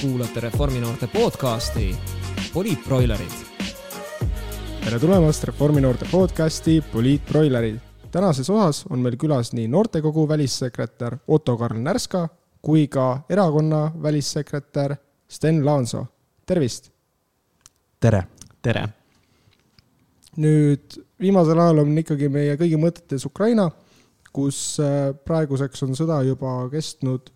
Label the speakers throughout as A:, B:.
A: kuulate Reforminoorte podcasti Poliitbroilerid.
B: tere tulemast Reforminoorte podcasti Poliitbroilerid. tänases osas on meil külas nii noortekogu välissekretär Otto-Karl Närska kui ka erakonna välissekretär Sten Laansoo. tervist!
C: tere!
D: tere!
B: nüüd viimasel ajal on ikkagi meie kõigi mõtetes Ukraina, kus äh, praeguseks on sõda juba kestnud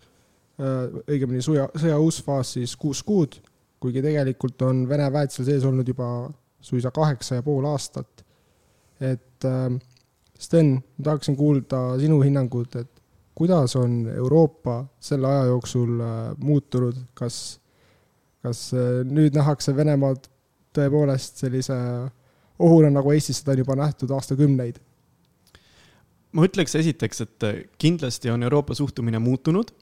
B: õigemini sõja, sõja uus faas siis kuus kuud, kuigi tegelikult on Vene väed seal sees olnud juba suisa kaheksa ja pool aastat. et äh, Sten, ma tahaksin kuulda sinu hinnangut, et kuidas on Euroopa selle aja jooksul äh, muutunud, kas, kas nüüd nähakse Venemaad tõepoolest sellise ohuna, nagu Eestis seda on juba nähtud aastakümneid?
D: ma ütleks esiteks, et kindlasti on Euroopa suhtumine muutunud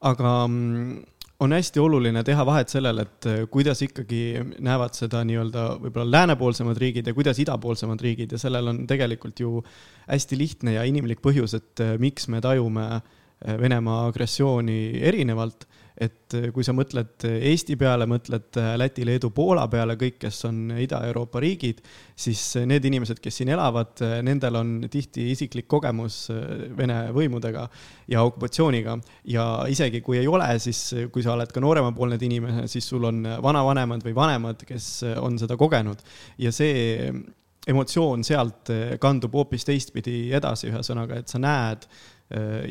D: aga mm, on hästi oluline teha vahet sellel, et äh, kuidas ikkagi näevad seda nii-öelda võib-olla läänepoolsemad riigid ja kuidas idapoolsemad riigid ja sellel on tegelikult ju hästi lihtne ja inimlik põhjus, et äh, miks me tajume äh, Venemaa agressiooni erinevalt et äh, kui sa mõtled äh, Eesti peale, mõtled äh, Läti, Leedu, Poola peale, kõik, kes on Ida-Euroopa riigid, siis need inimesed, kes siin elavad, nendel on tihti isiklik kogemus Vene võimudega ja okupatsiooniga. ja isegi kui ei ole, siis kui sa oled ka nooremapoolne inimene, siis sul on vanavanemad või vanemad, kes on seda kogenud ja see emotsioon sealt kandub hoopis teistpidi edasi, ühesõnaga, et sa näed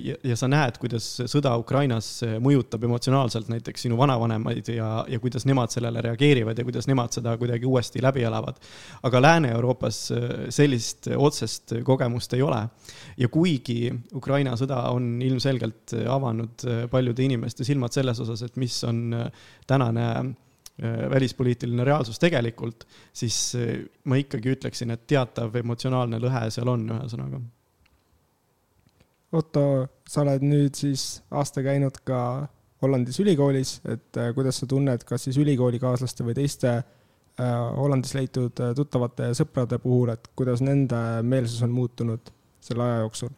D: ja, ja sa näed, kuidas sõda Ukrainas mõjutab emotsionaalselt näiteks sinu vanavanemaid ja, ja kuidas nemad sellele reageerivad ja kuidas nemad seda kuidagi uuesti läbi elavad. aga Lääne-Euroopas sellist otsest kogemust ei ole. ja kuigi Ukraina sõda on ilmselgelt avanud paljude inimeste silmad selles osas, et mis on tänane välispoliitiline reaalsus tegelikult, siis ma ikkagi ütleksin, et teatav emotsionaalne lõhe seal on, ühesõnaga
B: Otto, sa oled nüüd siis aasta käinud ka Hollandis ülikoolis, et äh, kuidas sa tunned, kas siis ülikoolikaaslaste või teiste äh, Hollandis leitud äh, tuttavate ja sõprade puhul, et kuidas nende meelsus on muutunud selle aja jooksul?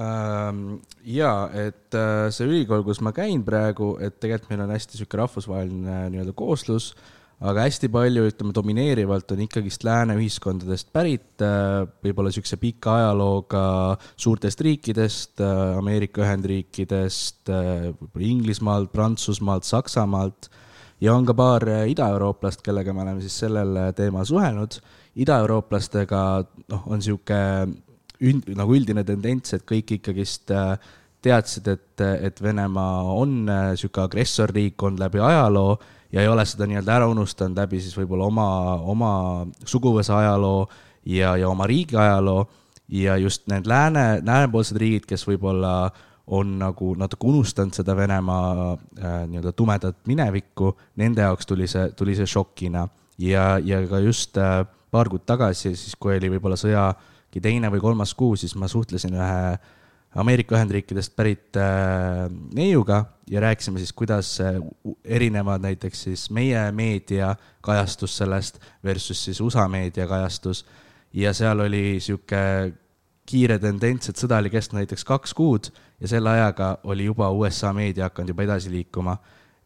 C: Ähm, ja, et see ülikool, kus ma käin praegu, et tegelikult meil on hästi sihuke rahvusvaheline nii-öelda kooslus aga hästi palju, ütleme, domineerivalt on ikkagist lääne ühiskondadest pärit, äh, võib-olla siukse pika ajalooga suurtest riikidest, äh, Ameerika Ühendriikidest, äh, võib-olla Inglismaalt, Prantsusmaalt, Saksamaalt ja on ka paar idaeurooplast, kellega me oleme siis sellel teemal suhelnud. idaeurooplastega, noh, on sihuke üld, nagu üldine tendents, et kõik ikkagist teadsid, et, et Venemaa on sihuke agressorriik olnud läbi ajaloo ja ei ole seda nii-öelda ära unustanud läbi siis võib-olla oma, oma suguvõsa ajaloo ja, ja oma riigi ajaloo. Ja just need lääne, läänepoolsed riigid, kes võib-olla on nagu natuke unustanud seda Venemaa äh, nii-öelda tumedat minevikku, nende jaoks tuli see, tuli see šokina. Ja, ja ka just äh, paar kuud tagasi, siis kui oli võib-olla sõjagi teine või kolmas kuu, siis ma suhtlesin ühe äh, Ameerika Ühendriikidest pärit äh, neiuga ja rääkisime siis, kuidas erinevad näiteks siis meie meedia kajastus sellest versus siis USA meedia kajastus. ja seal oli sihuke kiire tendents, et sõda oli kestnud näiteks kaks kuud ja selle ajaga oli juba USA meedia hakanud juba edasi liikuma.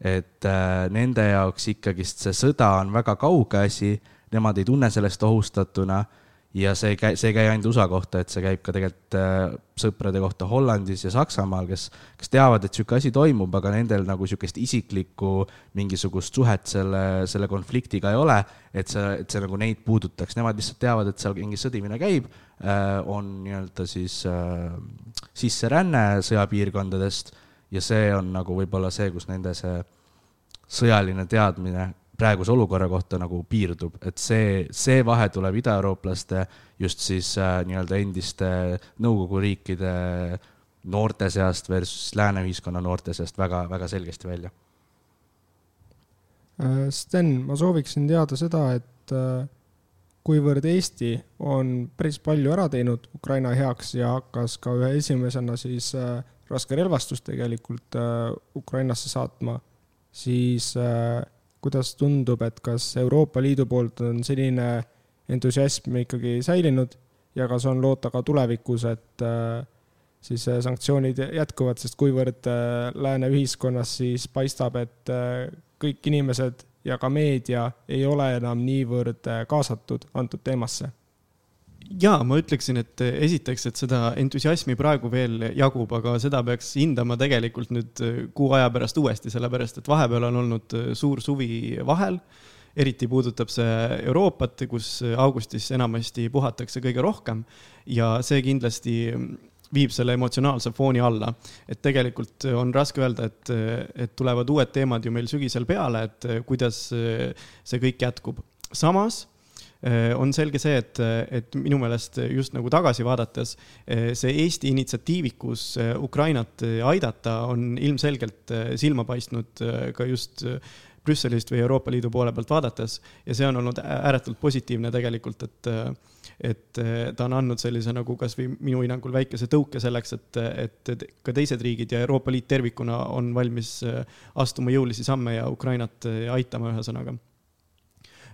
C: et äh, nende jaoks ikkagist see sõda on väga kauge asi, nemad ei tunne sellest ohustatuna ja see käi, see ei käi ainult USA kohta, et see käib ka tegelikult äh, sõprade kohta Hollandis ja Saksamaal, kes, kes teavad, et niisugune asi toimub, aga nendel nagu niisugust isiklikku mingisugust suhet selle, selle konfliktiga ei ole, et see, et see nagu neid puudutaks, nemad lihtsalt teavad, et seal mingi sõdimine käib äh,, on nii-öelda siis äh, sisseränne sõjapiirkondadest ja see on nagu võib-olla see, kus nende see sõjaline teadmine praeguse olukorra kohta nagu piirdub, et see, see vahe tuleb idaeurooplaste just siis äh, nii-öelda endiste Nõukogu riikide noorte seast versus lääne ühiskonna noorte seast väga, väga selgesti välja.
B: Äh, Sten, ma sooviksin teada seda, et äh, kuivõrd Eesti on päris palju ära teinud Ukraina heaks ja hakkas ka ühe esimesena siis äh, raskerelvastust tegelikult Ukrainasse saatma, siis äh, kuidas tundub, et kas Euroopa Liidu poolt on selline entusiasm ikkagi säilinud ja kas on loota ka tulevikus, et äh, siis äh, sanktsioonid jätkuvad, sest kuivõrd äh, lääne ühiskonnas siis paistab, et kõik inimesed ja ka meedia ei ole enam niivõrd kaasatud antud teemasse
D: ja ma ütleksin, et esiteks, et seda entusiasmi praegu veel jagub, aga seda peaks hindama tegelikult nüüd kuu aja pärast uuesti, sellepärast et vahepeal on olnud suur suvi vahel. eriti puudutab see Euroopat, kus augustis enamasti puhatakse kõige rohkem ja see kindlasti viib selle emotsionaalse fooni alla. et tegelikult on raske öelda, et, et tulevad uued teemad ju meil sügisel peale, et kuidas see kõik jätkub. samas on selge see, et, et minu meelest just nagu tagasi vaadates see Eesti initsiatiivikus Ukrainat aidata on ilmselgelt silma paistnud ka just Brüsselist või Euroopa Liidu poole pealt vaadates ja see on olnud ääretult positiivne tegelikult, et et ta on andnud sellise nagu kasvõi minu hinnangul väikese tõuke selleks, et, et ka teised riigid ja Euroopa Liit tervikuna on valmis astuma jõulisi samme ja Ukrainat aitama, ühesõnaga.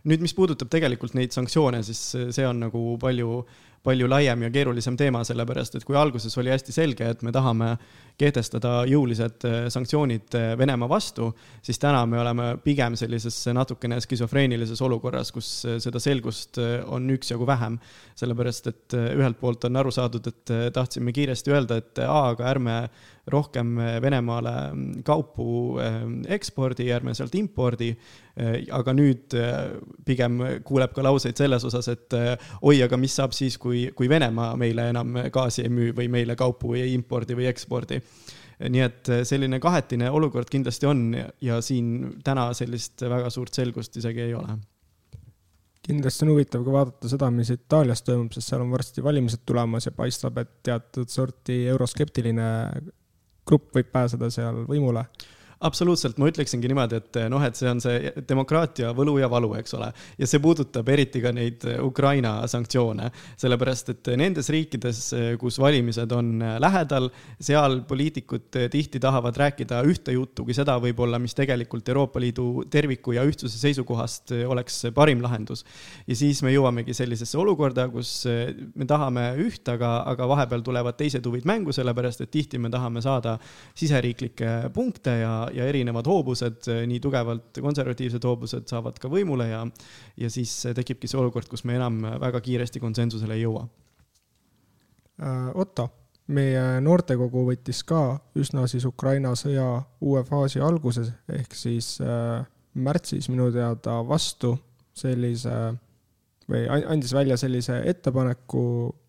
D: Nüüd, mis puudutab tegelikult neid sanktsioone, siis see on nagu palju palju laiem ja keerulisem teema, sellepärast et kui alguses oli hästi selge, et me tahame kehtestada jõulised äh, sanktsioonid äh, Venemaa vastu, siis täna me oleme pigem sellises natukene skisofreenilises olukorras, kus äh, seda selgust on üksjagu vähem. sellepärast, et ühelt poolt on aru saadud, et tahtsime kiiresti öelda, et aa, aga ärme rohkem Venemaale mm, kaupu ekspordi, ärme sealt impordi. aga nüüd pigem kuuleb ka lauseid selles osas, et oi, aga mis saab siis, kui, kui Venemaa meile enam gaasi ei müü või meile kaupu ei impordi või ekspordi. Nii et eh, selline kahetine olukord kindlasti on ja siin täna sellist väga suurt selgust isegi ei ole.
B: Kindlasti on huvitav ka vaadata seda, mis Itaalias toimub, sest seal on varsti valimised tulemas ja paistab, et teatud sorti euroskeptiline grupp võib pääseda seal võimule
D: absoluutselt, ma ütleksingi niimoodi, et eh, noh, et see on see demokraatia võlu ja valu, eks ole. ja see puudutab eriti ka neid eh, Ukraina sanktsioone, sellepärast et nendes riikides, eh, kus valimised on lähedal, seal poliitikud tihti tahavad rääkida ühte juttu kui seda võib-olla, mis tegelikult Euroopa Liidu terviku ja ühtsuse seisukohast oleks parim lahendus. ja siis me jõuamegi sellisesse olukorda, kus me tahame üht, aga, aga vahepeal tulevad teised huvid mängu, sellepärast et tihti me tahame saada siseriiklikke punkte ja, ja erinevad hoobused, nii tugevalt konservatiivsed hoobused saavad ka võimule ja, ja siis tekibki see olukord, kus me enam väga kiiresti konsensusele ei jõua.
B: Äh, Otto, meie noortekogu võttis ka üsna siis Ukraina sõja uue faasi alguses ehk siis äh, märtsis minu teada vastu sellise või andis välja sellise ettepaneku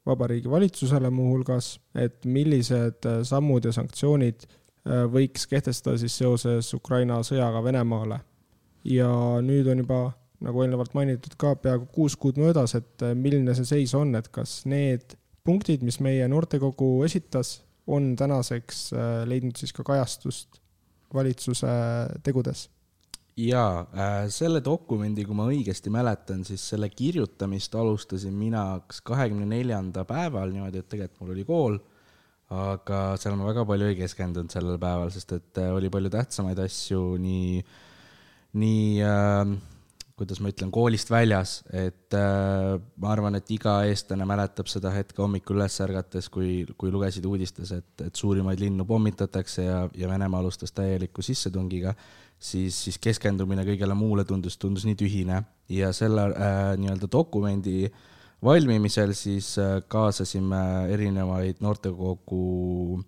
B: Vabariigi Valitsusele muuhulgas, et millised sammud ja sanktsioonid Äh, võiks kehtestada siis seoses Ukraina sõjaga Venemaale. ja nüüd on juba, nagu eelnevalt mainitud ka, peaaegu kuus kuud möödas, et äh, milline see seis on, et kas need punktid, mis meie noortekogu esitas, on tänaseks äh, leidnud siis ka kajastust valitsuse tegudes?
C: jaa, selle dokumendi, kui ma õigesti mäletan, siis selle kirjutamist alustasin mina kas kahekümne neljanda päeval niimoodi, et tegelikult mul oli kool aga seal ma väga palju ei keskendunud sellel päeval, sest et äh, oli palju tähtsamaid asju nii, nii äh, kuidas ma ütlen, koolist väljas, et äh, ma arvan, et iga eestlane mäletab seda hetke hommikul üles ärgates, kui, kui lugesid uudistes, et, et suurimaid linnu pommitatakse ja, ja Venemaa alustas täieliku sissetungiga, siis, siis keskendumine kõigele muule tundus, tundus nii tühine. Ja selle äh, nii-öelda dokumendi äh, valmimisel siis äh, kaasasime erinevaid noortekogu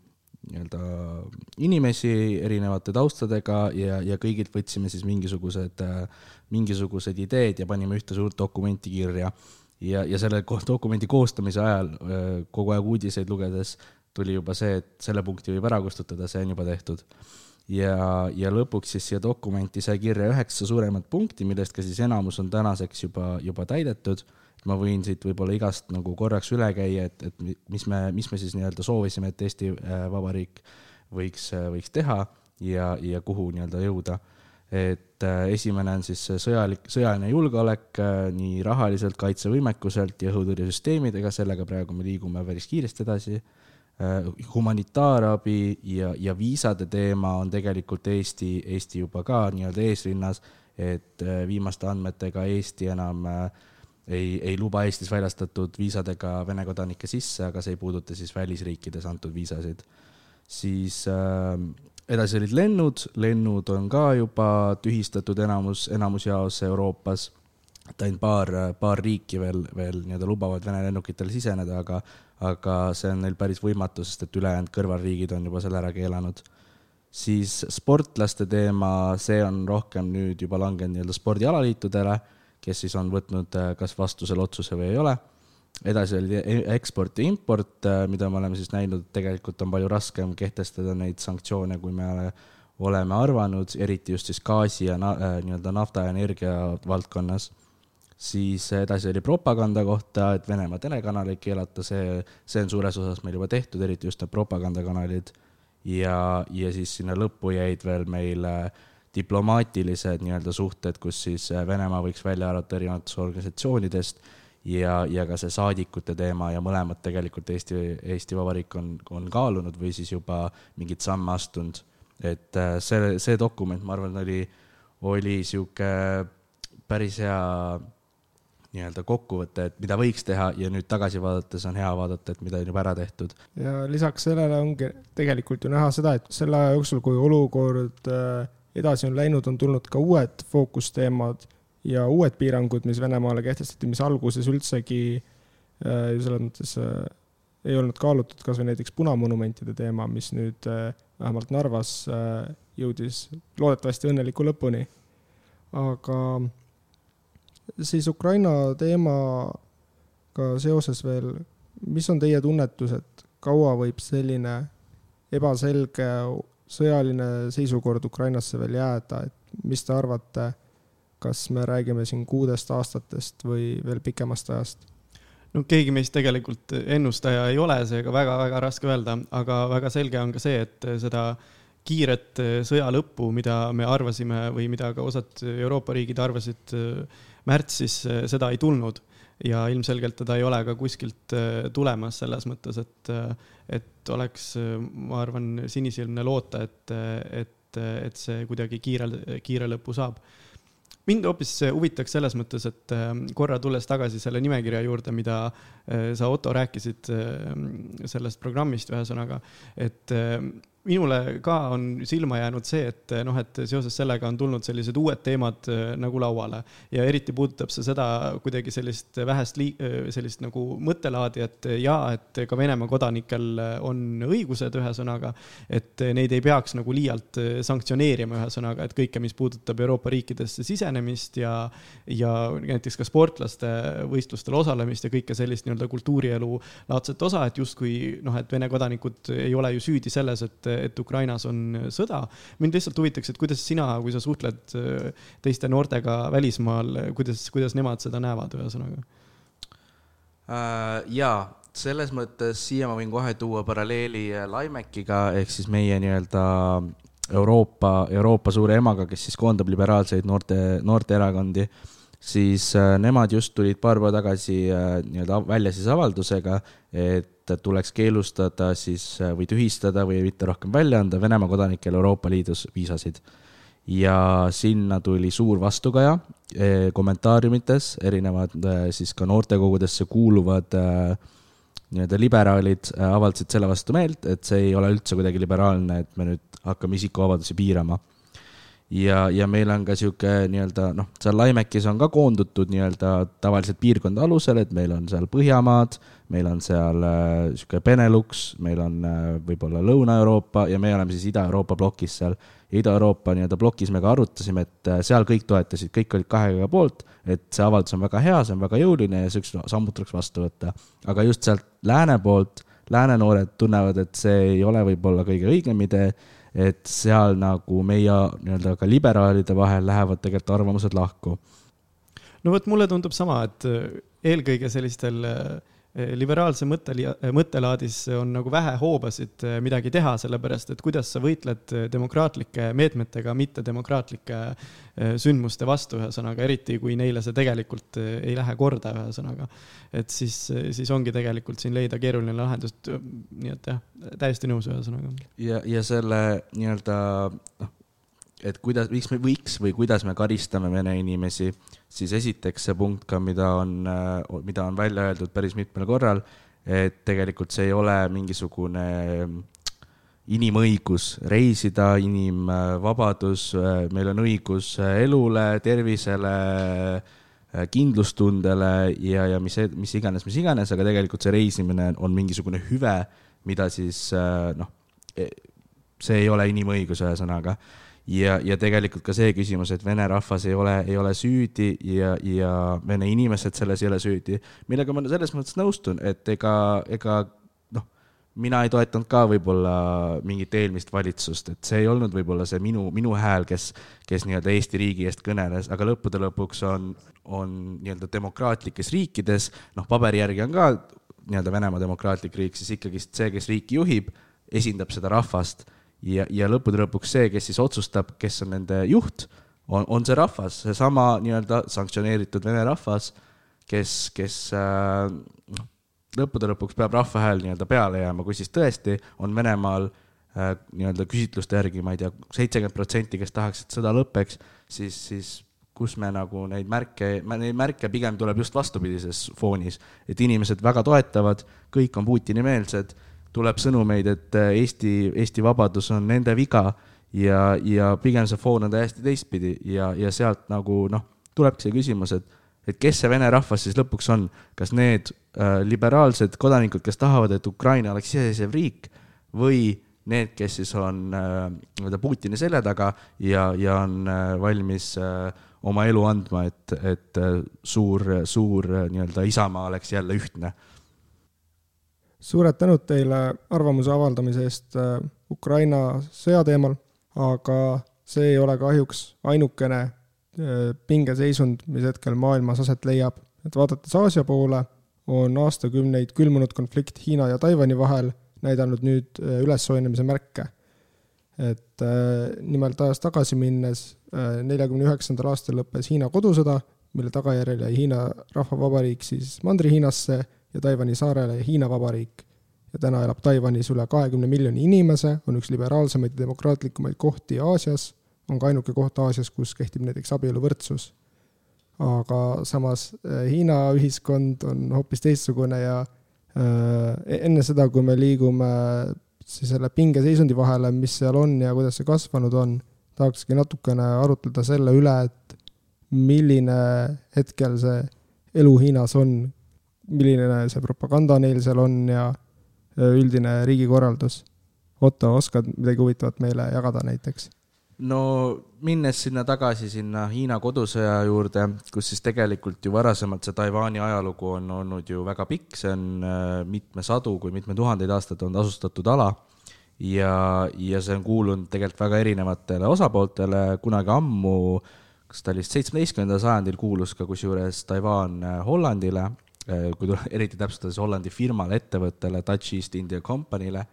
C: nii-öelda inimesi erinevate taustadega ja, ja kõigilt võtsime siis mingisugused, äh, mingisugused ideed ja panime ühte suurt dokumenti kirja. ja, ja selle dokumendi koostamise ajal äh, kogu aeg uudiseid lugedes tuli juba see, et selle punkti võib ära kustutada, see on juba tehtud. ja, ja lõpuks siis siia dokumenti sai kirja üheksa suuremat punkti, millest ka siis enamus on tänaseks juba, juba täidetud ma võin siit võib-olla igast nagu korraks üle käia, et, et mis me, mis me siis nii-öelda soovisime, et Eesti äh, Vabariik võiks, äh, võiks teha ja, ja kuhu nii-öelda jõuda. et äh, esimene on siis sõjalik, sõjaline julgeolek nii rahaliselt, kaitsevõimekuselt ja õhutõrjesüsteemidega, sellega praegu me liigume päris kiiresti edasi humanitaarabi ja, ja viisade teema on tegelikult Eesti, Eesti juba ka nii-öelda eesrinnas, et viimaste andmetega Eesti enam äh, ei, ei luba Eestis väljastatud viisadega Vene kodanikke sisse, aga see ei puuduta siis välisriikides antud viisasid. siis äh, edasi olid lennud, lennud on ka juba tühistatud enamus, enamusjaos Euroopas. et ainult paar, paar riiki veel, veel nii-öelda lubavad Vene lennukitel siseneda, aga, aga see on neil päris võimatu, sest et ülejäänud kõrvalriigid on juba selle ära keelanud. siis sportlaste teema, see on rohkem nüüd juba langenud nii-öelda spordialaliitudele, kes siis on võtnud kas vastu selle otsuse või ei ole edasi oli e-, eksport ja import, äh, mida me oleme siis näinud, tegelikult on palju raskem kehtestada neid sanktsioone, kui me oleme arvanud, eriti just siis gaasi ja äh, nii-öelda nafta ja energia valdkonnas. siis edasi oli propaganda kohta, et Venemaa telekanaleid keelata, see, see on suures osas meil juba tehtud, eriti just need propagandakanalid. ja, ja siis sinna lõppu jäid veel meil diplomaatilised nii-öelda suhted, kus siis Venemaa võiks välja arvata erinevatest organisatsioonidest ja, ja ka see saadikute teema ja mõlemad tegelikult Eesti, Eesti Vabariik on, on kaalunud või siis juba mingeid samme astunud. et äh, see, see dokument, ma arvan, oli, oli sihuke päris hea nii-öelda kokkuvõte, et mida võiks teha ja nüüd tagasi vaadates on hea vaadata, et mida on juba ära tehtud.
B: ja lisaks sellele ongi tegelikult ju näha seda, et selle aja jooksul, kui olukord äh, edasi on läinud, on tulnud ka uued fookusteemad ja uued piirangud, mis Venemaale kehtestati, mis alguses üldsegi äh, selles mõttes äh, ei olnud kaalutud, kas või näiteks punamonumentide teema, mis nüüd äh, vähemalt Narvas jõudis loodetavasti õnneliku lõpuni. aga siis Ukraina teemaga seoses veel, mis on teie tunnetus, et kaua võib selline ebaselge sõjaline seisukord Ukrainasse veel jääda, et mis te arvate kas me räägime siin kuudest aastatest või veel pikemast ajast?
D: no keegi meist tegelikult ennustaja ei ole, seega väga-väga raske öelda, aga väga selge on ka see, et seda kiiret sõja lõppu, mida me arvasime või mida ka osad Euroopa riigid arvasid märtsis, seda ei tulnud ja ilmselgelt teda ei ole ka kuskilt tulemas selles mõttes, et, et oleks, ma arvan, sinisilmne loota, et, et, et see kuidagi kiire, kiire lõpu saab. Mind hoopis huvitaks selles mõttes, et korra tulles tagasi selle nimekirja juurde, mida äh, sa, Otto, rääkisid sellest programmist, ühesõnaga, et minule ka on silma jäänud see, et noh, et seoses sellega on tulnud sellised uued teemad äh, nagu lauale. Ja eriti puudutab see seda kuidagi sellist vähest lii-, äh, sellist nagu mõttelaadi, et jaa, et ka Venemaa kodanikel on õigused, ühesõnaga, et neid ei peaks nagu liialt sanktsioneerima, ühesõnaga, et kõike, mis puudutab Euroopa riikidesse sisenemist ja, ja näiteks ka sportlaste võistlustel osalemist ja kõike sellist nii-öelda kultuurielu laadset osa, et justkui noh, et Vene kodanikud ei ole ju süüdi selles, et et Ukrainas on sõda. mind lihtsalt huvitaks, et kuidas sina, kui sa suhtled äh, teiste noortega välismaal, kuidas, kuidas nemad seda näevad, ühesõnaga
C: uh,? jaa, selles mõttes siia ma võin kohe tuua paralleeli äh, Laimekiga ehk siis meie nii-öelda Euroopa, Euroopa suure emaga, kes siis koondab liberaalseid noorte, noorteerakondi siis äh, nemad just tulid paar päeva tagasi äh, nii-öelda välja siis avaldusega, et tuleks keelustada siis äh, või tühistada või mitte rohkem välja anda Venemaa kodanikele Euroopa Liidus viisasid. ja sinna tuli suur vastukaja kommentaariumites, erinevad siis ka noortekogudesse kuuluvad nii-öelda liberaalid avaldasid selle vastu meelt, et see ei ole üldse kuidagi liberaalne, et me nüüd hakkame isikuvabadusi piirama ja, ja meil on ka sihuke nii-öelda noh, seal Laimekis on ka koondutud nii-öelda tavaliselt piirkonda alusel, et meil on seal Põhjamaad, meil on seal äh, sihuke Benelux, meil on äh, võib-olla Lõuna-Euroopa ja me oleme siis Ida-Euroopa plokis seal. Ida-Euroopa nii-öelda plokis me ka arutasime, et äh, seal kõik toetasid, kõik olid kahe käega poolt, et see avaldus on väga hea, see on väga jõuline ja siuksed sammud tuleks vastu võtta. aga just sealt lääne poolt, lääne noored tunnevad, et see ei ole võib-olla kõige õigem idee et seal nagu meie nii-öelda ka liberaalide vahel lähevad tegelikult arvamused lahku.
D: no vot, mulle tundub sama, et eelkõige sellistel äh, liberaalse mõtte, mõttelaadis on nagu vähe hoobasid eh, midagi teha, sellepärast et kuidas sa võitled eh, demokraatlike meetmetega mittedemokraatlike sündmuste vastu, ühesõnaga, eriti kui neile see tegelikult ei lähe korda, ühesõnaga. et siis, siis ongi tegelikult siin leida keeruline lahendus, nii et jah, täiesti nõus, ühesõnaga.
C: ja, ja selle nii-öelda noh, et kuidas, miks me võiks või kuidas me karistame vene inimesi, siis esiteks see punkt ka, mida on, mida on välja öeldud päris mitmel korral, et tegelikult see ei ole mingisugune inimõigus reisida, inimvabadus, meil on õigus elule, tervisele, kindlustundele ja, ja mis, mis iganes, mis iganes, aga tegelikult see reisimine on mingisugune hüve, mida siis noh, see ei ole inimõigus, ühesõnaga ja, ja tegelikult ka see küsimus, et vene rahvas ei ole, ei ole süüdi ja, ja vene inimesed selles ei ole süüdi, millega ma selles mõttes nõustun, et ega, ega noh, mina ei toetanud ka võib-olla mingit eelmist valitsust, et see ei olnud võib-olla see minu, minu hääl, kes, kes nii-öelda Eesti riigi eest kõneles, aga lõppude lõpuks on, on nii-öelda demokraatlikes riikides, noh, paberi järgi on ka nii-öelda Venemaa demokraatlik riik, siis ikkagist see, kes riiki juhib, esindab seda rahvast ja, ja lõppude lõpuks see, kes siis otsustab, kes on nende juht, on, on see rahvas, seesama nii-öelda sanktsioneeritud vene rahvas, kes, kes äh, noh äh,, lõppude lõpuks peab rahva hääl nii-öelda peale jääma, kui siis tõesti on Venemaal äh, nii-öelda küsitluste järgi, ma ei tea, seitsekümmend protsenti, kes tahaks, et sõda lõpeks, siis, siis kus me nagu neid märke, neid märke pigem tuleb just vastupidises foonis, et inimesed väga toetavad, kõik on Putini-meelsed tuleb sõnumeid, et äh, Eesti, Eesti vabadus on nende viga ja, ja pigem see foon on täiesti teistpidi ja, ja sealt nagu noh, tulebki see küsimus, et, et kes see vene rahvas siis lõpuks on, kas need äh, liberaalsed kodanikud, kes tahavad, et Ukraina oleks iseseisev riik või need, kes siis on äh, nii-öelda äh, Putini selja taga ja, ja on äh, valmis äh, oma elu andma, et, et äh, suur, suur nii-öelda isamaa oleks jälle ühtne
B: suured tänud teile arvamuse avaldamise eest äh, Ukraina sõja teemal, aga see ei ole kahjuks ainukene äh, pingeseisund, mis hetkel maailmas aset leiab. et vaadates Aasia poole, on aastakümneid külmunud konflikt Hiina ja Taiwan'i vahel näidanud nüüd äh, ülessoojenemise märke. et nimelt ajas tagasi minnes, neljakümne üheksandal aastal lõppes Hiina kodusõda, mille tagajärjel jäi Hiina Rahvavabariik siis Mandri-Hiinasse ja Taiwan'i saarele Hiina Vabariik. ja täna elab Taiwan'is üle kahekümne miljoni inimese, on üks liberaalsemaid ja demokraatlikumaid kohti Aasias, on ka ainuke koht Aasias, kus kehtib näiteks abieluvõrdsus. aga samas äh, Hiina ühiskond on hoopis teistsugune ja äh, enne seda, kui me liigume siis selle pingeseisundi vahele, mis seal on ja kuidas see kasvanud on, tahakski natukene arutleda selle üle, et milline hetkel see elu Hiinas on, milline see propaganda neil seal on ja üldine riigikorraldus. Otto, oskad midagi huvitavat meile jagada näiteks?
C: no minnes sinna tagasi sinna Hiina kodusõja juurde, kus siis tegelikult ju varasemalt see Taiwan'i ajalugu on olnud ju väga pikk, see on äh, mitme sadu kui mitme tuhandeid aastaid on asustatud ala ja, ja see on kuulunud tegelikult väga erinevatele osapooltele, kunagi ammu, kas ta oli seitsmeteistkümnendal sajandil kuulus ka kusjuures Taiwan äh, Hollandile kui tuleb eriti täpsustada, siis Hollandi firmale, ettevõttele, Dutch East India Company'le.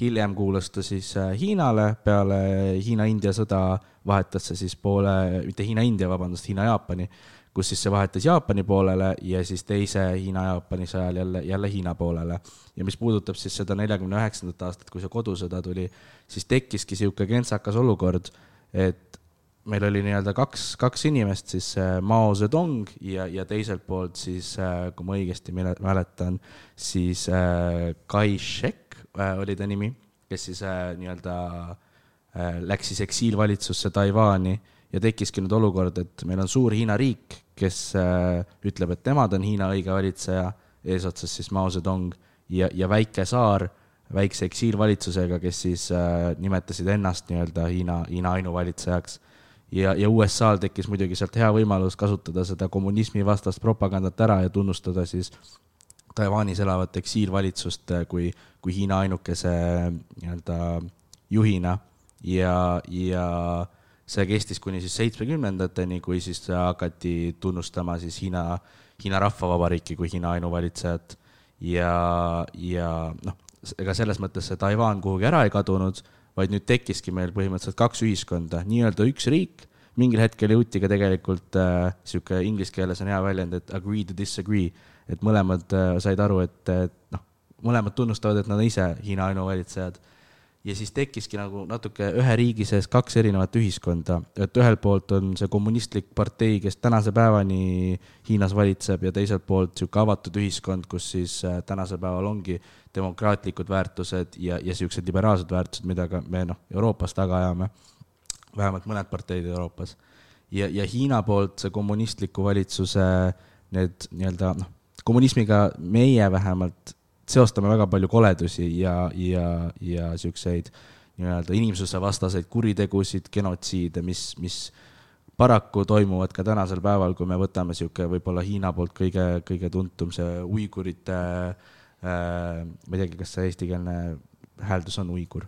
C: hiljem kuulus ta siis äh, Hiinale, peale Hiina-India sõda vahetas see siis poole, mitte Hiina-India, vabandust, Hiina-Jaapani, kus siis see vahetas Jaapani poolele ja siis teise Hiina-Jaapani sõjal jälle, jälle Hiina poolele. ja mis puudutab siis seda neljakümne üheksandat aastat, kui see kodusõda tuli, siis tekkiski niisugune kentsakas olukord, et meil oli nii-öelda kaks, kaks inimest, siis äh, Mao Zedong ja, ja teiselt poolt siis, äh, kui ma õigesti mäletan, siis äh, Kai Shek oli ta nimi, kes siis nii-öelda läks siis eksiilvalitsusse Taiwan'i ja tekkiski nüüd olukord, et meil on suur Hiina riik, kes ütleb, et nemad on Hiina õige valitseja, eesotsas siis Mao Zedong ja, ja väike saar väikse eksiilvalitsusega, kes siis nimetasid ennast nii-öelda Hiina, Hiina ainuvalitsejaks ja, ja USA-l tekkis muidugi sealt hea võimalus kasutada seda kommunismi vastast propagandat ära ja tunnustada siis Taiwanis elavat eksiilvalitsust eh, kui, kui Hiina ainukese nii-öelda juhina. Ja, ja see kestis kuni siis seitsmekümnendateni, kui siis hakati tunnustama siis Hiina, Hiina Rahvavabariiki kui Hiina ainuvalitsejat. Ja, ja noh, ega selles mõttes see Taiwan kuhugi ära ei kadunud vaid nüüd tekkiski meil põhimõtteliselt kaks ühiskonda, nii-öelda üks riik, mingil hetkel jõuti ka tegelikult äh, sihuke inglise keeles on hea väljend, et agree to disagree, et mõlemad äh, said aru, et, et noh, mõlemad tunnustavad, et nad ise Hiina ainuvalitsejad. Ja siis tekkiski nagu natuke ühe riigi sees kaks erinevat ühiskonda, et ühelt poolt on see kommunistlik partei, kes tänase päevani Hiinas valitseb ja teiselt poolt niisugune avatud ühiskond, kus siis äh, tänasel päeval ongi demokraatlikud väärtused ja, ja niisugused liberaalsed väärtused, mida ka me noh, Euroopas taga ajame, vähemalt mõned parteid Euroopas. ja, ja Hiina poolt see kommunistliku valitsuse need nii-öelda noh, kommunismiga meie vähemalt seostame väga palju koledusi ja, ja, ja siukseid nii-öelda inimsusevastaseid kuritegusid, genotsiide, mis, mis paraku toimuvad ka tänasel päeval, kui me võtame sihuke võib-olla Hiina poolt kõige, kõige tuntum see uigurite äh,, ma ei teagi, kas see eestikeelne hääldus on uigur.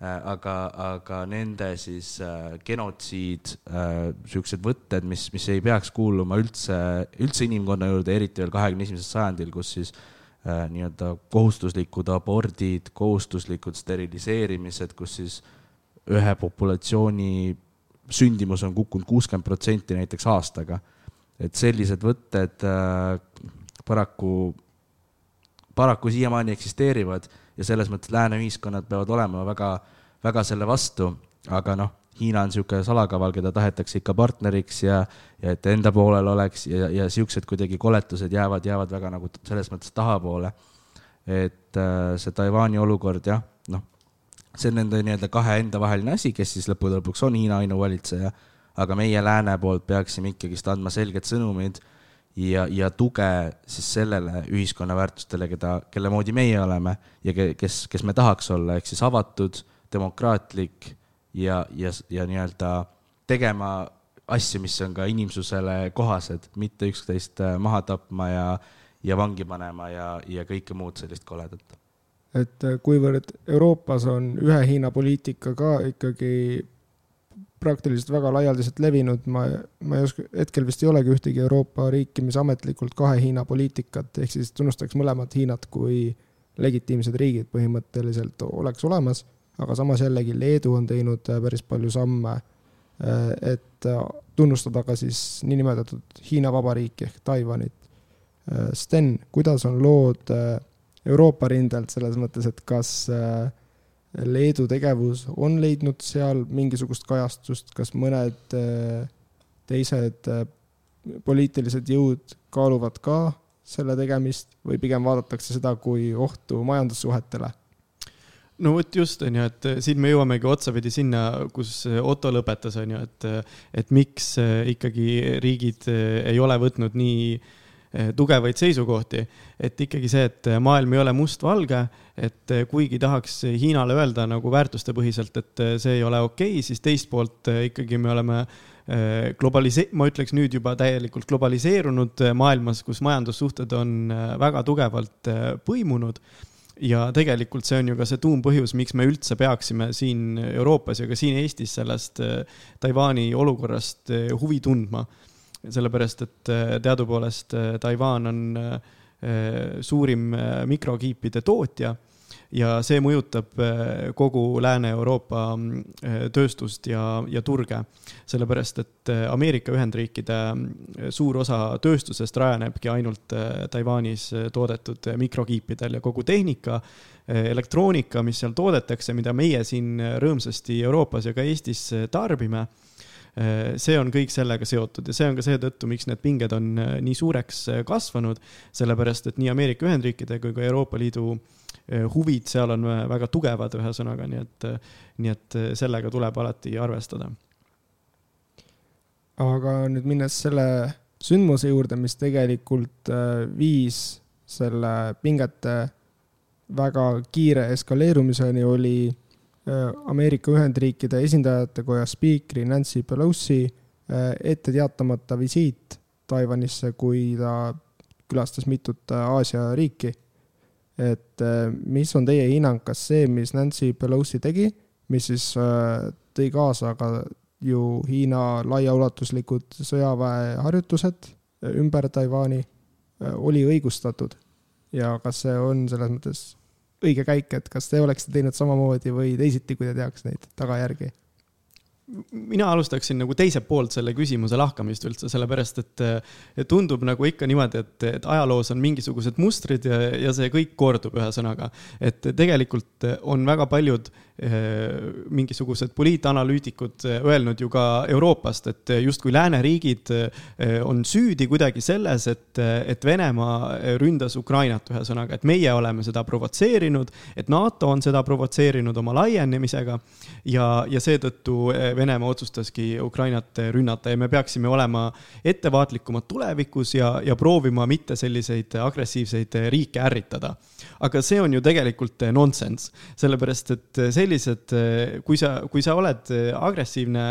C: Äh,, aga, aga nende siis äh, genotsiid äh,, siuksed võtted, mis, mis ei peaks kuuluma üldse, üldse inimkonna juurde, eriti veel kahekümne esimesel sajandil, kus siis äh, nii-öelda kohustuslikud abordid, kohustuslikud steriliseerimised, kus siis ühe populatsiooni sündimus on kukkunud kuuskümmend protsenti näiteks aastaga. et sellised võtted äh, paraku, paraku siiamaani eksisteerivad ja selles mõttes lääne ühiskonnad peavad olema väga, väga selle vastu, aga noh Hiina on niisugune salakaval, keda tahetakse ikka partneriks ja, ja et enda poolel oleks ja, ja siuksed kuidagi koletused jäävad, jäävad väga nagu selles mõttes tahapoole. et äh, see Taiwan'i olukord jah, noh, see on nende nii-öelda kahe enda vaheline asi, kes siis lõppude lõpuks on Hiina ainuvalitseja, aga meie lääne poolt peaksime ikkagist andma selged sõnumid ja, ja tuge siis sellele ühiskonna väärtustele, keda, kelle moodi meie oleme ja kes, kes me tahaks olla, ehk siis avatud, demokraatlik ja, ja, ja nii-öelda tegema asju, mis on ka inimsusele kohased, mitte üksteist äh, maha tapma ja, ja vangi panema ja, ja kõike muud sellist koledat.
B: et äh, kuivõrd Euroopas on ühe Hiina poliitika ka ikkagi praktiliselt väga laialdaselt levinud, ma, ma ei oska, hetkel vist ei olegi ühtegi Euroopa riiki, mis ametlikult kahe Hiina poliitikat ehk siis tunnustaks mõlemat Hiinat kui legitiimsed riigid põhimõtteliselt oleks olemas aga samas jällegi Leedu on teinud äh, päris palju samme, äh, et äh, tunnustada ka siis niinimetatud Hiina Vabariiki ehk Taiwanit. Sten, kuidas on lood Euroopa rindelt selles mõttes, et kas Leedu tegevus on leidnud seal mingisugust kajastust, kas mõned teised poliitilised jõud kaaluvad ka selle tegemist või pigem vaadatakse seda kui ohtu majandussuhetele?
D: No vot just, on ju, et eh, siin me jõuamegi otsapidi sinna, kus eh, Otto lõpetas, on ju, et, eh, et miks ikkagi riigid ei ole võtnud nii tugevaid seisukohti, et ikkagi see, et maailm ei ole mustvalge, et kuigi tahaks Hiinale öelda nagu väärtustepõhiselt, et see ei ole okei okay,, siis teist poolt ikkagi me oleme globalise-, ma ütleks nüüd juba täielikult globaliseerunud maailmas, kus majandussuhted on väga tugevalt põimunud ja tegelikult see on ju ka see tuumpõhjus, miks me üldse peaksime siin Euroopas ja ka siin Eestis sellest äh, Taiwan'i olukorrast äh, huvi tundma. sellepärast, et äh, teadupoolest Taiwan on suurim mikrokiipide tootja ja see mõjutab eh, kogu Lääne-Euroopa eh, tööstust ja, ja turge. sellepärast, et eh, Ameerika Ühendriikide suur osa tööstusest rajanebki ainult Taiwanis toodetud mikrokiipidel ja kogu tehnika, elektroonika, mis seal toodetakse, mida meie siin rõõmsasti Euroopas ja ka Eestis tarbime see on kõik sellega seotud ja see on ka seetõttu, miks need pinged on nii suureks kasvanud, sellepärast et nii Ameerika Ühendriikide kui ka Euroopa Liidu Eh, huvid seal on väga tugevad, ühesõnaga, nii et, nii et sellega tuleb alati arvestada.
B: aga nüüd minnes selle sündmuse juurde, mis tegelikult äh, viis selle pingete väga kiire eskaleerumiseni, oli Ameerika Ühendriikide esindajate koja spiikri Nancy Pelosi ette teatamata visiit Taiwanisse, kui ta külastas mitut Aasia riiki et äh, mis on teie hinnang, kas see, mis Nancy Pelosi tegi, mis siis äh, tõi kaasa ka ju Hiina laiaulatuslikud sõjaväeharjutused äh, ümber Taiwan'i, oli õigustatud ja kas see on selles mõttes õige käik, et kas te oleksite teinud samamoodi või teisiti, kui te teaks neid tagajärgi?
D: Mina alustaksin nagu teiselt poolt selle küsimuse lahkamist üldse, sellepärast et tundub nagu ikka niimoodi, et, et ajaloos on mingisugused mustrid ja, ja see kõik kordub ühesõnaga. et tegelikult on väga paljud mingisugused poliitanalüütikud öelnud ju ka Euroopast, et justkui lääneriigid on süüdi kuidagi selles, et, et Venemaa ründas Ukrainat, ühesõnaga, et meie oleme seda provotseerinud, et NATO on seda provotseerinud oma laienemisega ja, ja seetõttu Venemaa otsustaski Ukrainat rünnata ja me peaksime olema ettevaatlikumad tulevikus ja, ja proovima mitte selliseid agressiivseid riike ärritada. aga see on ju tegelikult nonsense, sellepärast et sellised, kui sa, kui sa oled agressiivne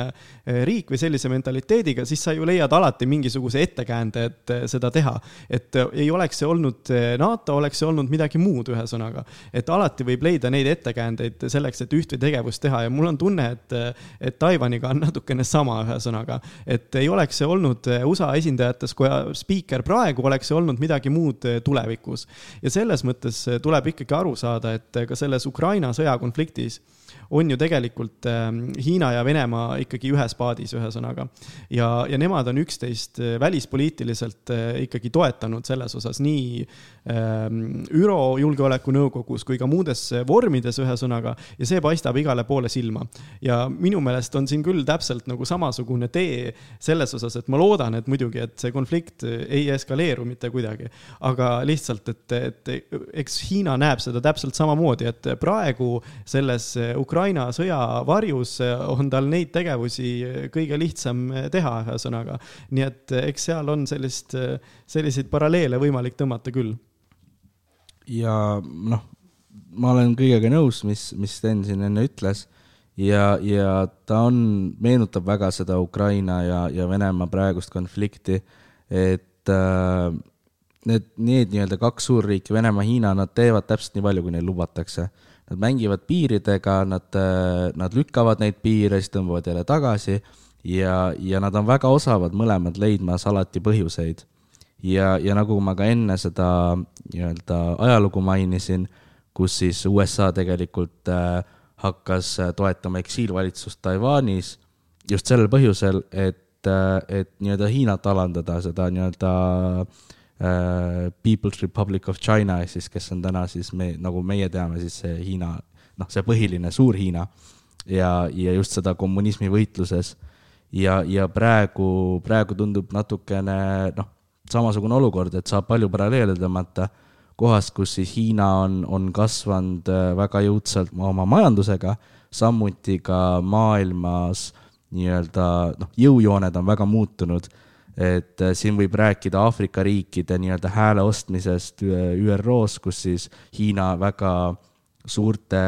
D: riik või sellise mentaliteediga, siis sa ju leiad alati mingisuguse ettekäände, et seda teha. et ei oleks see olnud NATO, oleks see olnud midagi muud, ühesõnaga. et alati võib leida neid ettekäändeid selleks, et üht või tegevust teha ja mul on tunne, et, et Taiwaniga on natukene sama, ühesõnaga. et ei oleks see olnud USA esindajateskoja spiiker praegu, oleks see olnud midagi muud tulevikus. ja selles mõttes tuleb ikkagi aru saada, et ka selles Ukraina sõjakonfliktis on ju tegelikult ähm, Hiina ja Venemaa ikkagi ühes paadis, ühesõnaga. ja, ja nemad on üksteist äh, välispoliitiliselt äh, ikkagi toetanud selles osas nii ähm, ÜRO Julgeolekunõukogus kui ka muudes vormides, ühesõnaga, ja see paistab igale poole silma. ja minu meelest on siin küll täpselt nagu samasugune tee selles osas, et ma loodan, et muidugi, et see konflikt ei eskaleeru mitte kuidagi, aga lihtsalt, et, et eks Hiina näeb seda täpselt samamoodi, et praegu selles Ukraina Ukraina sõja varjus on tal neid tegevusi kõige lihtsam teha, ühesõnaga. nii et eks seal on sellist, selliseid paralleele võimalik tõmmata küll.
C: ja noh, ma olen kõigega nõus, mis, mis Sten siin enne ütles ja, ja ta on, meenutab väga seda Ukraina ja, ja Venemaa praegust konflikti, et äh, need, need nii-öelda kaks suurriiki, Venemaa, Hiina, nad teevad täpselt nii palju, kui neil lubatakse Nad mängivad piiridega, nad, äh, nad lükkavad neid piire, siis tõmbavad jälle tagasi ja, ja nad on väga osavad mõlemad leidmas alati põhjuseid. ja, ja nagu ma ka enne seda nii-öelda ajalugu mainisin, kus siis USA tegelikult äh, hakkas äh, toetama eksiilvalitsust Taiwanis just sellel põhjusel, et et nii-öelda Hiinat alandada, seda nii-öelda Äh, People's Republic of China ehk siis, kes on täna siis me, nagu meie teame, siis see Hiina, noh, see põhiline Suur-Hiina ja, ja just seda kommunismi võitluses. ja, ja praegu, praegu tundub natukene noh, samasugune olukord, et saab palju paralleele tõmmata kohast, kus siis Hiina on, on kasvanud äh, väga jõudsalt oma majandusega, samuti ka maailmas nii-öelda noh, jõujooned on väga muutunud et äh, siin võib rääkida Aafrika riikide nii-öelda hääle ostmisest äh, ÜRO-s, kus siis Hiina väga suurte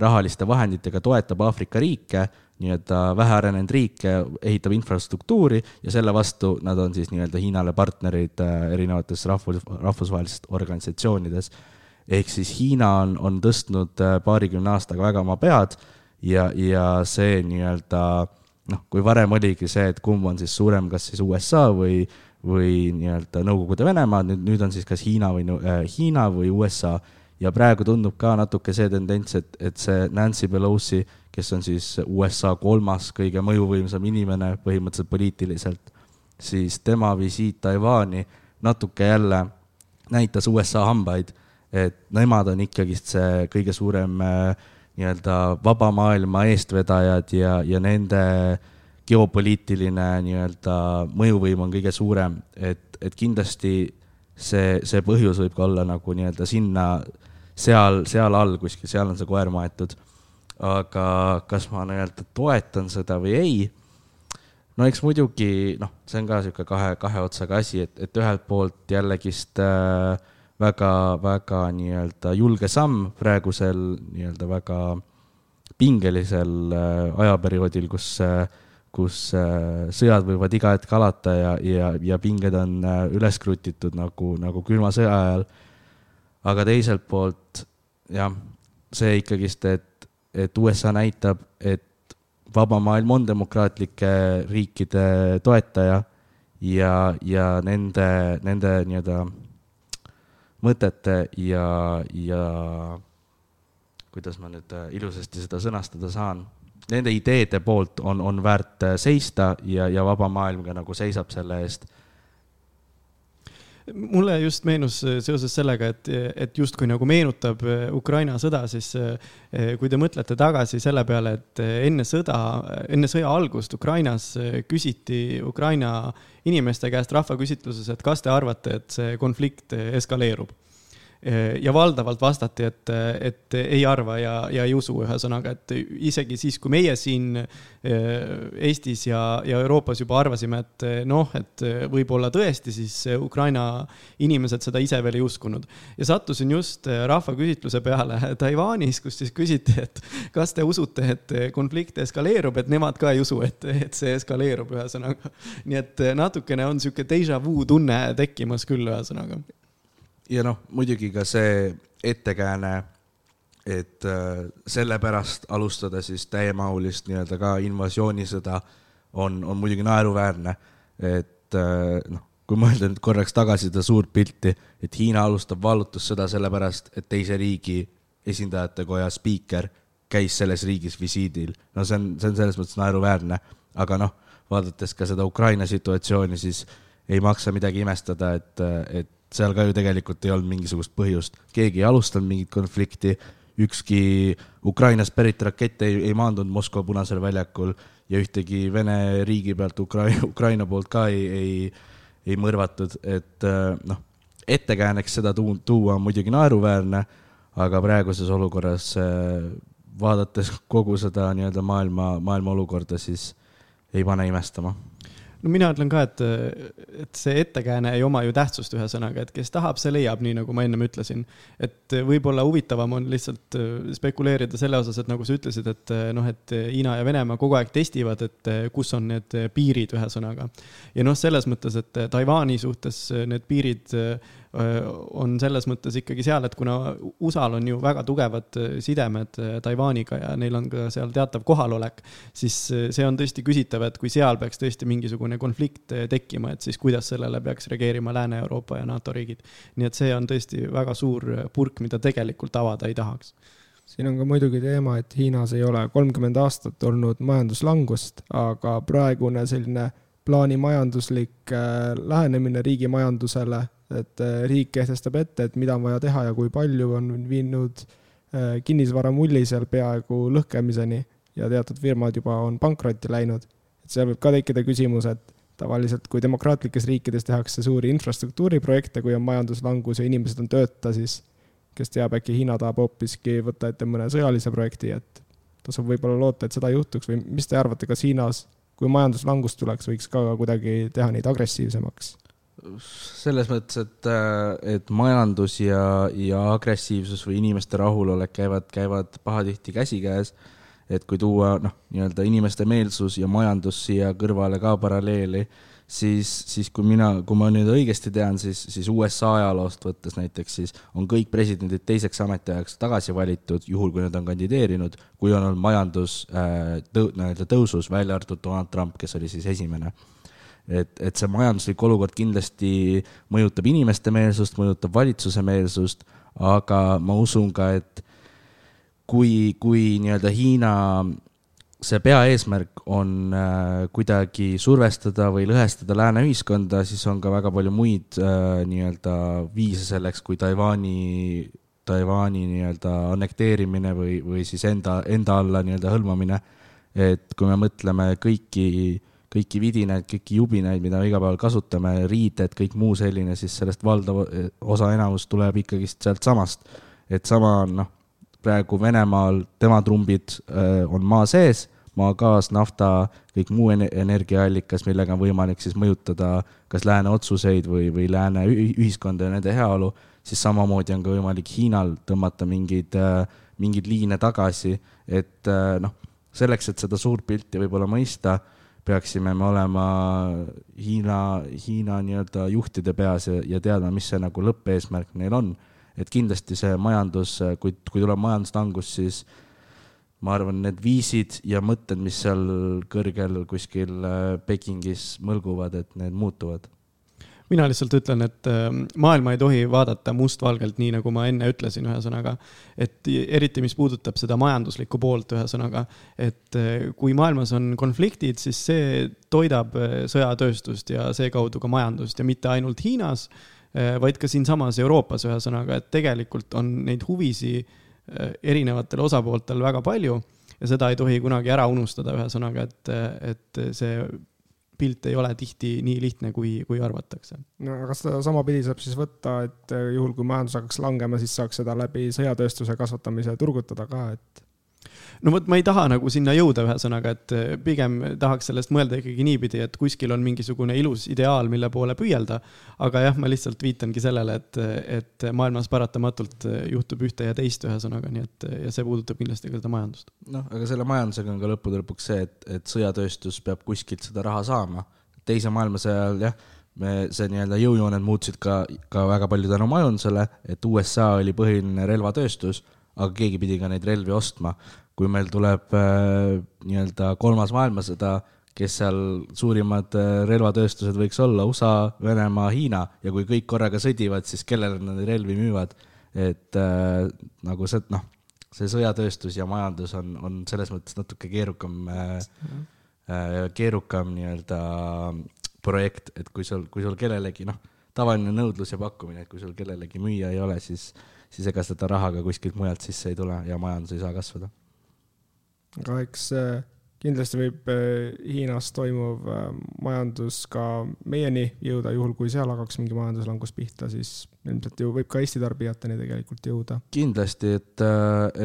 C: rahaliste vahenditega toetab Aafrika riike, nii-öelda vähearenenud riike, ehitab infrastruktuuri ja selle vastu nad on siis nii-öelda Hiinale partnerid äh, erinevates rahvus, rahvusvahelistes organisatsioonides. ehk siis Hiina on, on tõstnud paarikümne aastaga väga oma pead ja, ja see nii-öelda noh, kui varem oligi see, et kumb on siis suurem, kas siis USA või, või nii-öelda Nõukogude Venemaa, nüüd, nüüd on siis kas Hiina või äh, Hiina või USA. ja praegu tundub ka natuke see tendents, et, et see Nancy Pelosi, kes on siis USA kolmas kõige mõjuvõimsam inimene põhimõtteliselt poliitiliselt, siis tema visiit Taiwan'i natuke jälle näitas USA hambaid, et nemad on ikkagist see kõige suurem äh, nii-öelda vaba maailma eestvedajad ja, ja nende geopoliitiline nii-öelda mõjuvõim on kõige suurem, et, et kindlasti see, see põhjus võib ka olla nagu nii-öelda sinna, seal, seal all kuskil, seal on see koer maetud. aga kas ma nii-öelda toetan seda või ei? no eks muidugi noh, see on ka niisugune kahe, kahe otsaga asi, et, et ühelt poolt jällegist äh, väga-väga nii-öelda julge samm praegusel nii-öelda väga pingelisel äh, ajaperioodil, kus, äh, kus äh, sõjad võivad iga hetk alata ja, ja, ja pinged on üles krutitud nagu, nagu külma sõja ajal. aga teiselt poolt jah, see ikkagist, et, et USA näitab, et vaba maailm on demokraatlike riikide toetaja ja, ja nende, nende nii-öelda mõtete ja, ja kuidas ma nüüd äh, ilusasti seda sõnastada saan, nende ideede poolt on, on väärt äh, seista ja, ja vaba maailm ka nagu seisab selle eest.
D: Mulle just meenus seoses sellega, et, et justkui nagu meenutab Ukraina sõda, siis kui te mõtlete tagasi selle peale, et enne sõda, enne sõja algust Ukrainas küsiti Ukraina inimeste käest rahvaküsitluses, et kas te arvate, et see konflikt eskaleerub ja valdavalt vastati, et, et ei arva ja, ja ei usu, ühesõnaga, et isegi siis, kui meie siin eh, Eestis ja, ja Euroopas juba arvasime, et noh, et võib-olla tõesti, siis Ukraina inimesed seda ise veel ei uskunud. ja sattusin just rahvaküsitluse peale Taiwanis, kus siis küsiti, et kas te usute, et konflikt eskaleerub, et nemad ka ei usu, et, et see eskaleerub, ühesõnaga. nii et natukene on sihuke déjà vu tunne tekkimas küll, ühesõnaga
C: ja noh, muidugi ka see ettekääne, et äh, sellepärast alustada siis täiemahulist nii-öelda ka invasionisõda on, on muidugi naeruväärne. et äh, noh, kui mõelda nüüd korraks tagasi seda suurt pilti, et Hiina alustab vallutussõda sellepärast, et teise riigi esindajate koja spiiker käis selles riigis visiidil. no see on, see on selles mõttes naeruväärne, aga noh, vaadates ka seda Ukraina situatsiooni, siis ei maksa midagi imestada, et, et seal ka ju tegelikult ei olnud mingisugust põhjust, keegi ei alustanud mingit konflikti, ükski Ukrainast pärit rakett ei, ei maandunud Moskva Punasel väljakul ja ühtegi Vene riigi pealt Ukraina, Ukraina poolt ka ei, ei, ei mõrvatud, et äh, noh, ettekääneks seda tuu-, tuua on muidugi naeruväärne, aga praeguses olukorras äh, vaadates kogu seda nii-öelda maailma, maailma olukorda, siis ei pane imestama
D: no mina ütlen ka, et, et see ettekääne ei oma ju tähtsust, ühesõnaga, et kes tahab, see leiab, nii nagu ma ennem ütlesin. et võib-olla huvitavam on lihtsalt äh, spekuleerida selle osas, et nagu sa ütlesid, et äh, noh, et Hiina ja Venemaa kogu aeg testivad, et äh, kus on need piirid, ühesõnaga. ja noh, selles mõttes, et Taiwan'i suhtes need piirid on selles mõttes ikkagi seal, et kuna USA-l on ju väga tugevad sidemed Taiwaniga ja neil on ka seal teatav kohalolek, siis see on tõesti küsitav, et kui seal peaks tõesti mingisugune konflikt tekkima, et siis kuidas sellele peaks reageerima Lääne-Euroopa ja NATO riigid. nii et see on tõesti väga suur purk, mida tegelikult avada ei tahaks
B: siin on ka muidugi teema, et Hiinas ei ole kolmkümmend aastat olnud majanduslangust, aga praegune selline plaanimajanduslik äh, lähenemine riigi majandusele et äh, riik kehtestab ette, et mida on vaja teha ja kui palju, on viinud äh, kinnisvaramulli seal peaaegu lõhkemiseni ja teatud firmad juba on pankrotti läinud. et seal võib ka tekkida küsimus, et tavaliselt, kui demokraatlikes riikides tehakse suuri infrastruktuuriprojekte, kui on majanduslangus ja inimesed on tööta, siis kes teab, äkki Hiina tahab hoopiski võtta ette mõne sõjalise projekti, et tasub võib-olla loota, et seda juhtuks või mis te arvate, kas Hiinas, kui majanduslangus tuleks, võiks ka kuidagi teha neid agressiivsemaks?
C: Selles mõttes, et, äh, et majandus ja, ja agressiivsus või inimeste rahulolek käivad, käivad pahatihti käsikäes. et kui tuua noh, nii-öelda inimeste meelsus ja majandus siia kõrvale ka paralleeli, siis, siis kui mina, kui ma nüüd õigesti tean, siis, siis USA ajaloost võttes näiteks, siis on kõik presidendid teiseks ametiajaks tagasi valitud, juhul kui nad on kandideerinud, kui on olnud majandus äh, tõu-, nii-öelda tõusus, välja arvatud Donald Trump, kes oli siis esimene et, et see majanduslik olukord kindlasti mõjutab inimeste meelsust, mõjutab valitsuse meelsust, aga ma usun ka, et kui, kui nii-öelda Hiina see peaeesmärk on äh, kuidagi survestada või lõhestada lääne ühiskonda, siis on ka väga palju muid äh, nii-öelda viise selleks, kui Taiwan'i, Taiwan'i nii-öelda annekteerimine või, või siis enda, enda alla nii-öelda hõlmamine. et kui me mõtleme kõiki äh, kõiki vidinaid, kõiki jubinaid, mida iga päev kasutame, riided, kõik muu selline, siis sellest valdav osa enamus tuleb ikkagist sealtsamast. et sama on noh, praegu Venemaal tema trumbid öö, on maa sees, maagaas, nafta, kõik muu energiaallikas, millega on võimalik siis mõjutada kas lääne otsuseid või, või lääne ühiskonda ja nende heaolu, siis samamoodi on ka võimalik Hiinal tõmmata mingeid, mingeid liine tagasi, et noh, selleks, et seda suurt pilti võib-olla mõista peaksime me olema Hiina, Hiina nii-öelda juhtide peas ja, ja teadma, mis see nagu lõppeesmärk neil on. et kindlasti see majandus, kui, kui tuleb majanduslangus, siis ma arvan, need viisid ja mõtted, mis seal kõrgel kuskil Pekingis mõlguvad, et need muutuvad
D: mina lihtsalt ütlen, et äh, maailma ei tohi vaadata mustvalgelt, nii nagu ma enne ütlesin, ühesõnaga. et eriti, mis puudutab seda majanduslikku poolt, ühesõnaga, et äh, kui maailmas on konfliktid, siis see toidab äh, sõjatööstust ja seekaudu ka majandust ja mitte ainult Hiinas vaid ka siinsamas Euroopas, ühesõnaga, et tegelikult on neid huvisi erinevatel osapooltel väga palju ja seda ei tohi kunagi ära unustada, ühesõnaga, et, et see pilt ei ole tihti nii lihtne, kui, kui arvatakse.
B: no aga sedasama pidi saab siis võtta, et juhul, kui majandus hakkaks langema, siis saaks seda läbi sõjatööstuse kasvatamise turgutada ka, et
D: no vot, ma ei taha nagu sinna jõuda, ühesõnaga, et eh, pigem tahaks sellest mõelda ikkagi niipidi, et kuskil on mingisugune ilus ideaal, mille poole püüelda. aga jah, ma lihtsalt viitangi sellele, et, et maailmas paratamatult juhtub ühte ja teist, ühesõnaga, nii et ja see puudutab kindlasti ka seda majandust.
C: noh, aga selle majandusega on ka lõppude lõpuks see, et, et sõjatööstus peab kuskilt seda raha saama. teise maailmasõja ajal jah me, see nii-öelda jõujooned muutusid ka, ka väga palju tänu majandusele, et USA oli põhiline relvatööstus, aga keegi pidi ka neid relvi ostma kui meil tuleb äh, nii-öelda kolmas maailmasõda, kes seal suurimad äh, relvatööstused võiks olla, USA, Venemaa, Hiina ja kui kõik korraga sõdivad, siis kellele nad relvi müüvad. et äh, nagu see, noh, see sõjatööstus ja majandus on, on selles mõttes natuke keerukam äh, äh, keerukam nii-öelda projekt, et kui sul, kui sul kellelegi, noh, tavaline nõudlus ja pakkumine, et kui sul kellelegi müüa ei ole, siis, siis ega seda raha ka kuskilt mujalt sisse ei tule ja majandus ei saa kasvada
B: aga eks äh, kindlasti võib äh, Hiinas toimuv äh, majandus ka meieni jõuda, juhul kui seal hakkaks mingi majanduslangus pihta, siis ilmselt ju võib ka Eesti tarbijateni tegelikult jõuda.
C: kindlasti, et,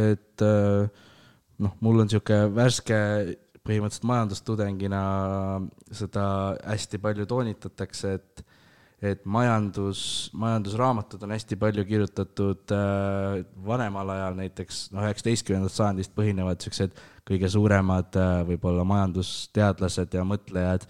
C: et noh, mul on niisugune värske põhimõtteliselt majandustudengina seda hästi palju toonitatakse, et et majandus, majandusraamatud on hästi palju kirjutatud äh, vanemal ajal, näiteks noh, üheksateistkümnendast sajandist põhinevad niisugused kõige suuremad äh, võib-olla majandusteadlased ja mõtlejad,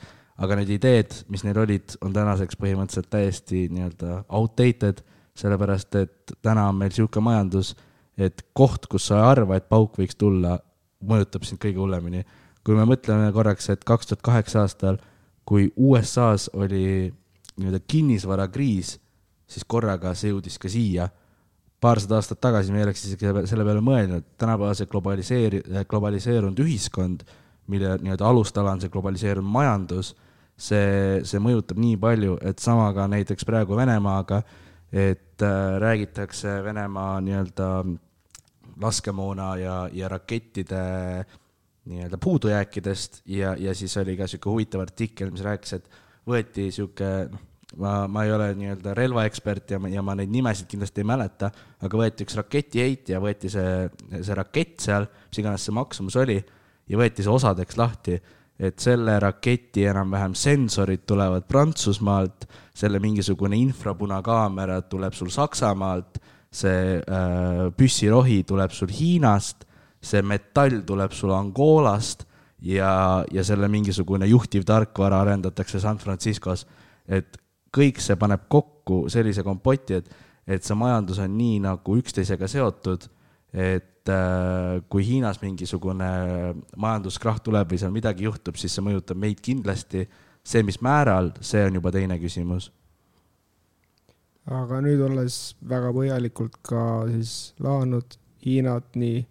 C: aga need ideed, mis neil olid, on tänaseks põhimõtteliselt täiesti nii-öelda outdated, sellepärast et täna on meil niisugune majandus, et koht, kus sa ei arva, et pauk võiks tulla, mõjutab sind kõige hullemini. kui me mõtleme korraks, et kaks tuhat kaheksa aastal, kui USA-s oli nii-öelda kinnisvarakriis, siis korraga see jõudis ka siia. paarsada aastat tagasi me ei oleks isegi selle peale mõelnud, tänapäeva see globaliseeri-, globaliseerunud ühiskond, mille nii-öelda alustala on see globaliseerunud majandus, see, see mõjutab nii palju, et sama ka näiteks praegu Venemaaga, et äh, räägitakse Venemaa nii-öelda laskemoona ja, ja rakettide nii-öelda puudujääkidest ja, ja siis oli ka niisugune huvitav artikkel, mis rääkis, et võeti sihuke, noh, ma, ma ei ole nii-öelda relvaekspert ja, ja ma neid nimesid kindlasti ei mäleta, aga võeti üks raketiheitja, võeti see, see rakett seal, mis iganes see maksumus oli, ja võeti see osadeks lahti, et selle raketi enam-vähem sensorid tulevad Prantsusmaalt, selle mingisugune infrapunakaamera tuleb sul Saksamaalt, see äh, püssirohi tuleb sul Hiinast, see metall tuleb sul Angolast ja, ja selle mingisugune juhtiv tarkvara arendatakse San Franciscos. et kõik see paneb kokku sellise kompoti, et, et see majandus on nii nagu üksteisega seotud, et äh, kui Hiinas mingisugune majanduskrahh tuleb või seal midagi juhtub, siis see mõjutab meid kindlasti. see, mis määral, see on juba teine küsimus.
B: aga nüüd olles väga põhjalikult ka siis laanud Hiinat nii,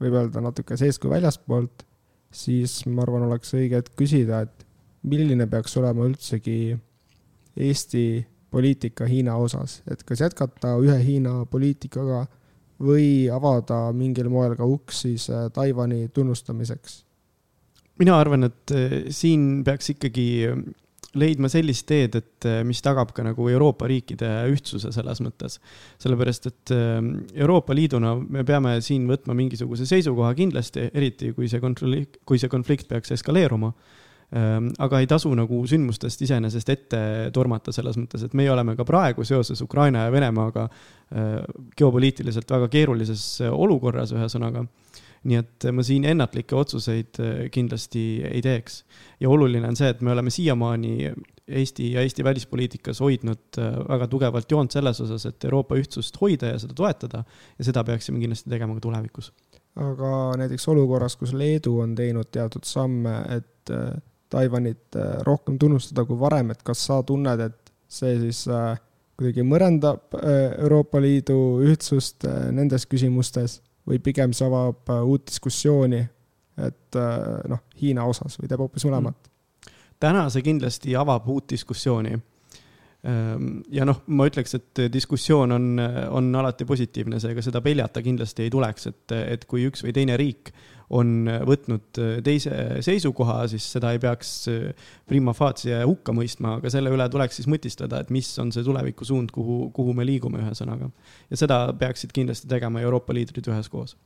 B: võib öelda natuke seest kui väljaspoolt siis ma arvan, oleks õige hetk küsida, et milline peaks olema üldsegi Eesti poliitika Hiina osas, et kas jätkata ühe Hiina poliitikaga või avada mingil moel ka uks siis äh, Taiwan'i tunnustamiseks?
D: mina arvan, et äh, siin peaks ikkagi leidma sellist teed, et äh, mis tagab ka nagu Euroopa riikide ühtsuse selles mõttes. sellepärast, et äh, Euroopa Liiduna me peame siin võtma mingisuguse seisukoha kindlasti, eriti kui see konflikt, kui see konflikt peaks eskaleeruma. Ähm, aga ei tasu nagu sündmustest iseenesest ette tormata selles mõttes, et meie oleme ka praegu seoses Ukraina ja Venemaaga äh, geopoliitiliselt väga keerulises olukorras, ühesõnaga nii et ma siin ennatlikke otsuseid äh, kindlasti ei teeks. ja oluline on see, et me oleme siiamaani Eesti ja Eesti välispoliitikas hoidnud äh, väga tugevalt joont selles osas, et Euroopa ühtsust hoida ja seda toetada ja seda peaksime kindlasti tegema ka tulevikus.
B: aga näiteks olukorras, kus Leedu on teinud teatud samme, et Taiwanit rohkem tunnustada kui varem, et kas sa tunned, et see siis kuidagi mõrendab Euroopa Liidu ühtsust nendes küsimustes või pigem see avab äh, uut diskussiooni, et äh, noh, Hiina osas või teeb hoopis mõlemat?
D: täna see kindlasti avab uut diskussiooni. Ehm, ja noh, ma ütleks, et diskussioon on, on alati positiivne, seega seda peljata kindlasti ei tuleks, et, et kui üks või teine riik on võtnud teise seisukoha, siis seda ei peaks prima facie hukka mõistma, aga selle üle tuleks siis mõtiskleda, et mis on see tulevikusuund, kuhu, kuhu me liigume, ühesõnaga. ja seda peaksid kindlasti tegema Euroopa liidrid üheskoos.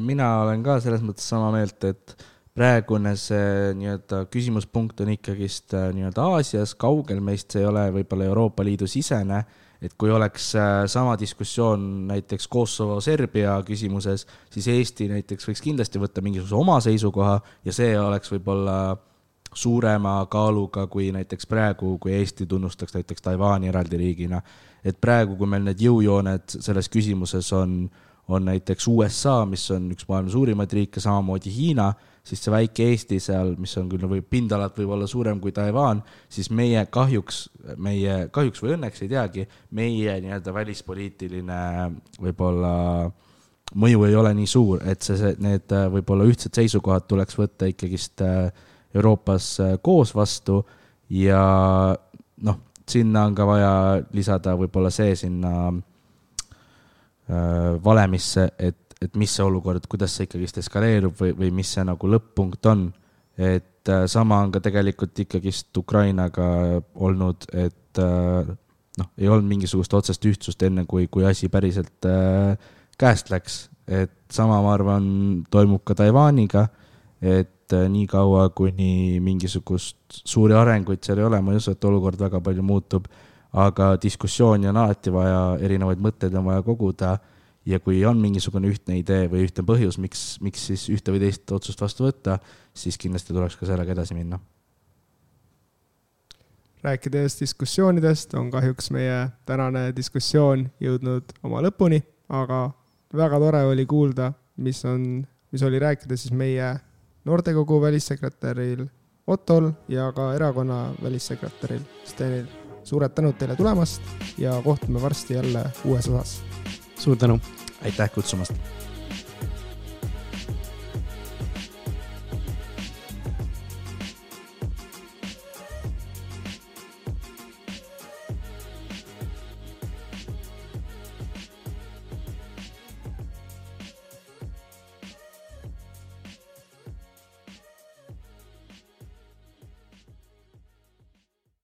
C: mina olen ka selles mõttes sama meelt, et praegune see nii-öelda küsimuspunkt on ikkagist äh, nii-öelda Aasias, kaugel meist, see ei ole võib-olla Euroopa Liidu sisene, et kui oleks äh, sama diskussioon näiteks Kosovo-Serbia küsimuses, siis Eesti näiteks võiks kindlasti võtta mingisuguse oma seisukoha ja see oleks võib-olla suurema kaaluga kui näiteks praegu, kui Eesti tunnustaks näiteks Taiwan'i eraldi riigina. et praegu, kui meil need jõujooned selles küsimuses on, on näiteks USA, mis on üks maailma suurimaid riike, samamoodi Hiina siis see väike Eesti seal, mis on küll või pindalalt võib-olla suurem kui Taiwan, siis meie kahjuks, meie kahjuks või õnneks ei teagi, meie nii-öelda välispoliitiline võib-olla mõju ei ole nii suur, et see, see, need võib-olla ühtsed seisukohad tuleks võtta ikkagist äh, Euroopas äh, koos vastu ja noh, sinna on ka vaja lisada võib-olla see sinna äh, valemisse, et et mis see olukord, kuidas see ikkagist eskaleerub või, või mis see nagu lõpp-punkt on. et äh, sama on ka tegelikult ikkagist Ukrainaga olnud, et äh, noh, ei olnud mingisugust otsest ühtsust enne, kui, kui asi päriselt äh, käest läks. et sama, ma arvan, toimub ka Taiwaniga, et niikaua, kuni mingisugust suuri arenguid seal ei ole, ma ei usu, et olukord väga palju muutub, aga diskussiooni on alati vaja, erinevaid mõtteid on vaja koguda ja kui on mingisugune ühtne idee või ühtne põhjus, miks, miks siis ühte või teist otsust vastu võtta, siis kindlasti tuleks ka sellega edasi minna.
B: rääkides diskussioonidest, on kahjuks meie tänane diskussioon jõudnud oma lõpuni, aga väga tore oli kuulda, mis on, mis oli rääkida siis meie noortekogu välissekretäril Ottol ja ka erakonna välissekretäril Stenil. suured tänud teile tulemast ja kohtume varsti jälle uues osas.
D: Suur tänu.
C: Aitäh kutsumast